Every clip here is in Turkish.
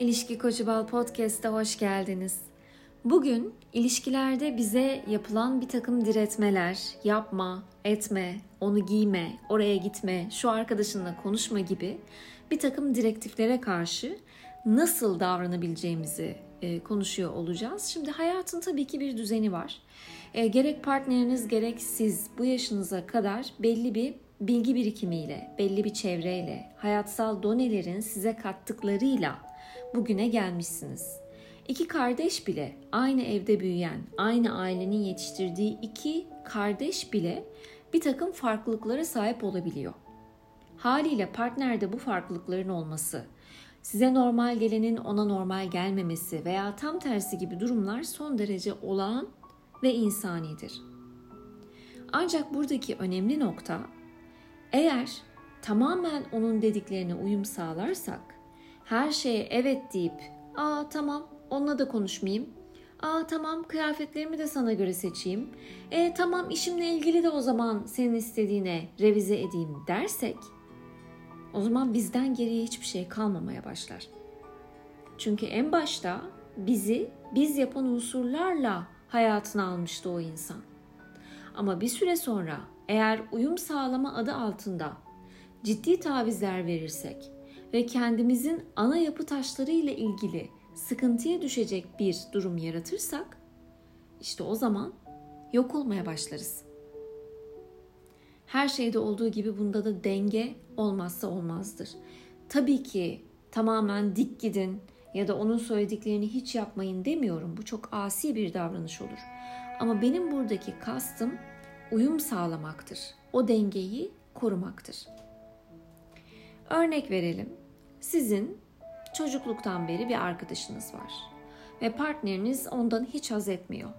İlişki Koçu Bal Podcast'a hoş geldiniz. Bugün ilişkilerde bize yapılan bir takım diretmeler, yapma, etme, onu giyme, oraya gitme, şu arkadaşınla konuşma gibi bir takım direktiflere karşı nasıl davranabileceğimizi e, konuşuyor olacağız. Şimdi hayatın tabii ki bir düzeni var. E, gerek partneriniz gerek siz bu yaşınıza kadar belli bir bilgi birikimiyle, belli bir çevreyle, hayatsal donelerin size kattıklarıyla bugüne gelmişsiniz. İki kardeş bile aynı evde büyüyen, aynı ailenin yetiştirdiği iki kardeş bile bir takım farklılıklara sahip olabiliyor. Haliyle partnerde bu farklılıkların olması, size normal gelenin ona normal gelmemesi veya tam tersi gibi durumlar son derece olağan ve insanidir. Ancak buradaki önemli nokta eğer tamamen onun dediklerine uyum sağlarsak, her şeye evet deyip, ''Aa tamam, onunla da konuşmayayım. Aa tamam, kıyafetlerimi de sana göre seçeyim. E tamam, işimle ilgili de o zaman senin istediğine revize edeyim.'' dersek, o zaman bizden geriye hiçbir şey kalmamaya başlar. Çünkü en başta bizi biz yapan unsurlarla hayatına almıştı o insan. Ama bir süre sonra eğer uyum sağlama adı altında ciddi tavizler verirsek ve kendimizin ana yapı taşları ile ilgili sıkıntıya düşecek bir durum yaratırsak işte o zaman yok olmaya başlarız. Her şeyde olduğu gibi bunda da denge olmazsa olmazdır. Tabii ki tamamen dik gidin ya da onun söylediklerini hiç yapmayın demiyorum. Bu çok asi bir davranış olur. Ama benim buradaki kastım uyum sağlamaktır. O dengeyi korumaktır. Örnek verelim. Sizin çocukluktan beri bir arkadaşınız var ve partneriniz ondan hiç haz etmiyor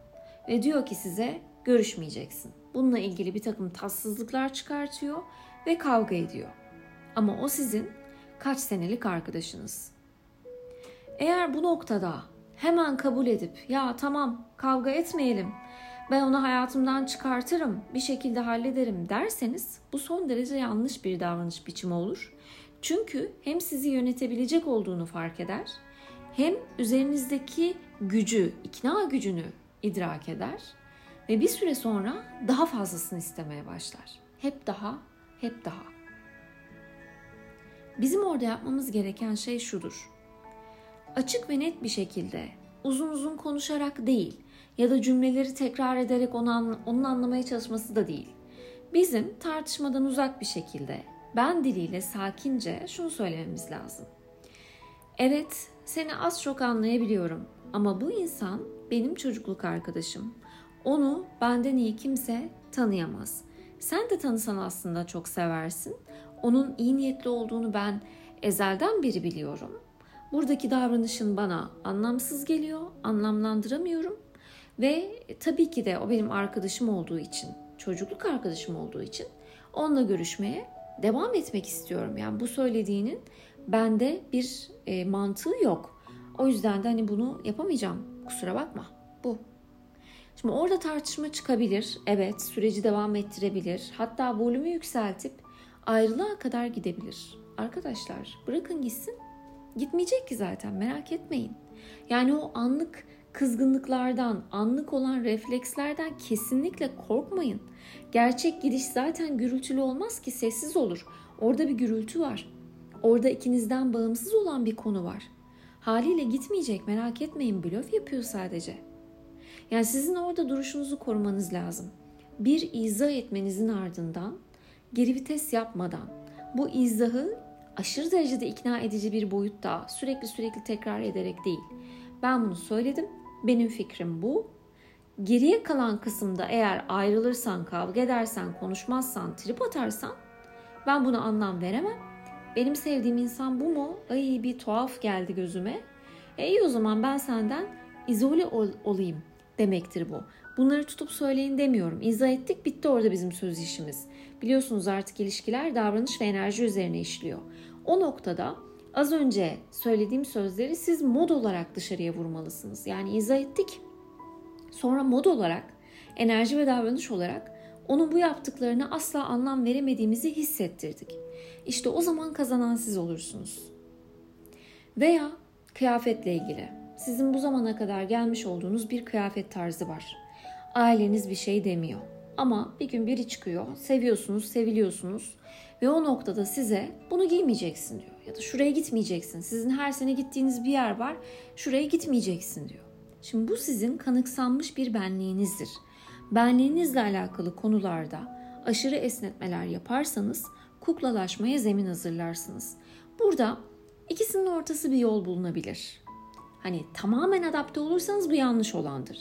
ve diyor ki size görüşmeyeceksin. Bununla ilgili bir takım tatsızlıklar çıkartıyor ve kavga ediyor. Ama o sizin kaç senelik arkadaşınız. Eğer bu noktada hemen kabul edip ya tamam kavga etmeyelim ben onu hayatımdan çıkartırım, bir şekilde hallederim derseniz bu son derece yanlış bir davranış biçimi olur. Çünkü hem sizi yönetebilecek olduğunu fark eder, hem üzerinizdeki gücü, ikna gücünü idrak eder ve bir süre sonra daha fazlasını istemeye başlar. Hep daha, hep daha. Bizim orada yapmamız gereken şey şudur. Açık ve net bir şekilde uzun uzun konuşarak değil, ya da cümleleri tekrar ederek onu, onun anlamaya çalışması da değil. Bizim tartışmadan uzak bir şekilde ben diliyle sakince şunu söylememiz lazım. Evet, seni az çok anlayabiliyorum ama bu insan benim çocukluk arkadaşım. Onu benden iyi kimse tanıyamaz. Sen de tanısan aslında çok seversin. Onun iyi niyetli olduğunu ben ezelden beri biliyorum. Buradaki davranışın bana anlamsız geliyor, anlamlandıramıyorum ve tabii ki de o benim arkadaşım olduğu için, çocukluk arkadaşım olduğu için onunla görüşmeye devam etmek istiyorum. Yani bu söylediğinin bende bir e, mantığı yok. O yüzden de hani bunu yapamayacağım. Kusura bakma. Bu. Şimdi orada tartışma çıkabilir. Evet, süreci devam ettirebilir. Hatta volümü yükseltip ayrılığa kadar gidebilir. Arkadaşlar bırakın gitsin. Gitmeyecek ki zaten merak etmeyin. Yani o anlık kızgınlıklardan, anlık olan reflekslerden kesinlikle korkmayın. Gerçek gidiş zaten gürültülü olmaz ki sessiz olur. Orada bir gürültü var. Orada ikinizden bağımsız olan bir konu var. Haliyle gitmeyecek merak etmeyin blöf yapıyor sadece. Yani sizin orada duruşunuzu korumanız lazım. Bir izah etmenizin ardından geri vites yapmadan bu izahı aşırı derecede ikna edici bir boyutta sürekli sürekli tekrar ederek değil. Ben bunu söyledim benim fikrim bu. Geriye kalan kısımda eğer ayrılırsan, kavga edersen, konuşmazsan, trip atarsan ben buna anlam veremem. Benim sevdiğim insan bu mu? Ay bir tuhaf geldi gözüme. E iyi o zaman ben senden izole ol, olayım demektir bu. Bunları tutup söyleyin demiyorum. İzah ettik bitti orada bizim söz işimiz. Biliyorsunuz artık ilişkiler davranış ve enerji üzerine işliyor. O noktada Az önce söylediğim sözleri siz mod olarak dışarıya vurmalısınız. Yani izah ettik. Sonra mod olarak, enerji ve davranış olarak onun bu yaptıklarına asla anlam veremediğimizi hissettirdik. İşte o zaman kazanan siz olursunuz. Veya Kıyafetle ilgili. Sizin bu zamana kadar gelmiş olduğunuz bir kıyafet tarzı var. Aileniz bir şey demiyor. Ama bir gün biri çıkıyor, seviyorsunuz, seviliyorsunuz ve o noktada size bunu giymeyeceksin diyor. Ya da şuraya gitmeyeceksin. Sizin her sene gittiğiniz bir yer var, şuraya gitmeyeceksin diyor. Şimdi bu sizin kanıksanmış bir benliğinizdir. Benliğinizle alakalı konularda aşırı esnetmeler yaparsanız kuklalaşmaya zemin hazırlarsınız. Burada ikisinin ortası bir yol bulunabilir. Hani tamamen adapte olursanız bu yanlış olandır.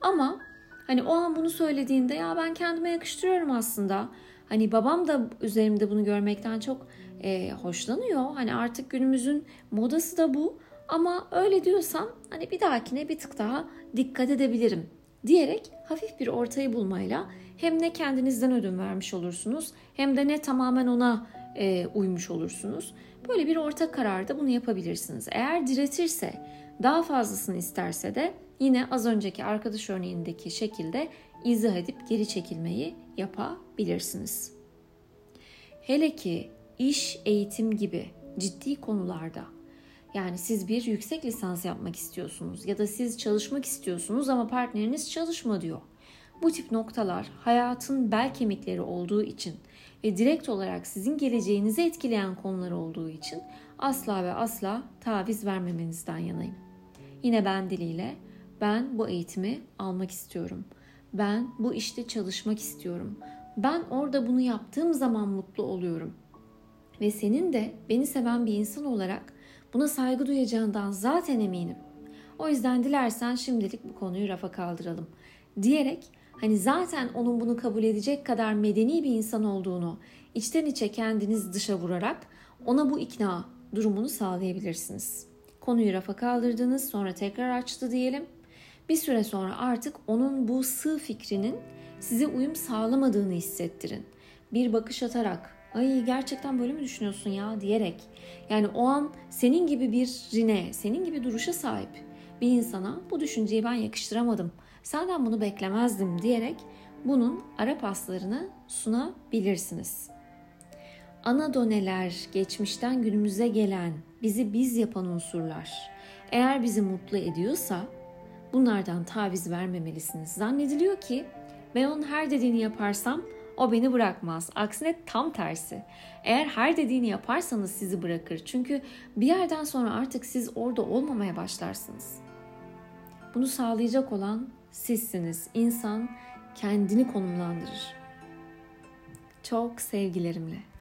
Ama hani o an bunu söylediğinde ya ben kendime yakıştırıyorum aslında. Hani babam da üzerimde bunu görmekten çok e, hoşlanıyor. Hani artık günümüzün modası da bu. Ama öyle diyorsam hani bir dahakine bir tık daha dikkat edebilirim diyerek hafif bir ortayı bulmayla hem ne kendinizden ödün vermiş olursunuz hem de ne tamamen ona e, uymuş olursunuz. Böyle bir orta kararda bunu yapabilirsiniz. Eğer diretirse, daha fazlasını isterse de yine az önceki arkadaş örneğindeki şekilde izah edip geri çekilmeyi yapabilirsiniz. Hele ki iş, eğitim gibi ciddi konularda yani siz bir yüksek lisans yapmak istiyorsunuz ya da siz çalışmak istiyorsunuz ama partneriniz çalışma diyor. Bu tip noktalar hayatın bel kemikleri olduğu için ve direkt olarak sizin geleceğinizi etkileyen konular olduğu için asla ve asla taviz vermemenizden yanayım. Yine ben diliyle ben bu eğitimi almak istiyorum. Ben bu işte çalışmak istiyorum. Ben orada bunu yaptığım zaman mutlu oluyorum. Ve senin de beni seven bir insan olarak buna saygı duyacağından zaten eminim. O yüzden dilersen şimdilik bu konuyu rafa kaldıralım diyerek hani zaten onun bunu kabul edecek kadar medeni bir insan olduğunu içten içe kendiniz dışa vurarak ona bu ikna durumunu sağlayabilirsiniz. Konuyu rafa kaldırdınız sonra tekrar açtı diyelim. Bir süre sonra artık onun bu sığ fikrinin size uyum sağlamadığını hissettirin. Bir bakış atarak ay gerçekten böyle mi düşünüyorsun ya diyerek yani o an senin gibi bir rine, senin gibi duruşa sahip bir insana bu düşünceyi ben yakıştıramadım. Senden bunu beklemezdim diyerek bunun ara paslarını sunabilirsiniz. Ana doneler, geçmişten günümüze gelen, bizi biz yapan unsurlar. Eğer bizi mutlu ediyorsa bunlardan taviz vermemelisiniz. Zannediliyor ki ben onun her dediğini yaparsam o beni bırakmaz. Aksine tam tersi. Eğer her dediğini yaparsanız sizi bırakır. Çünkü bir yerden sonra artık siz orada olmamaya başlarsınız. Bunu sağlayacak olan sizsiniz. İnsan kendini konumlandırır. Çok sevgilerimle.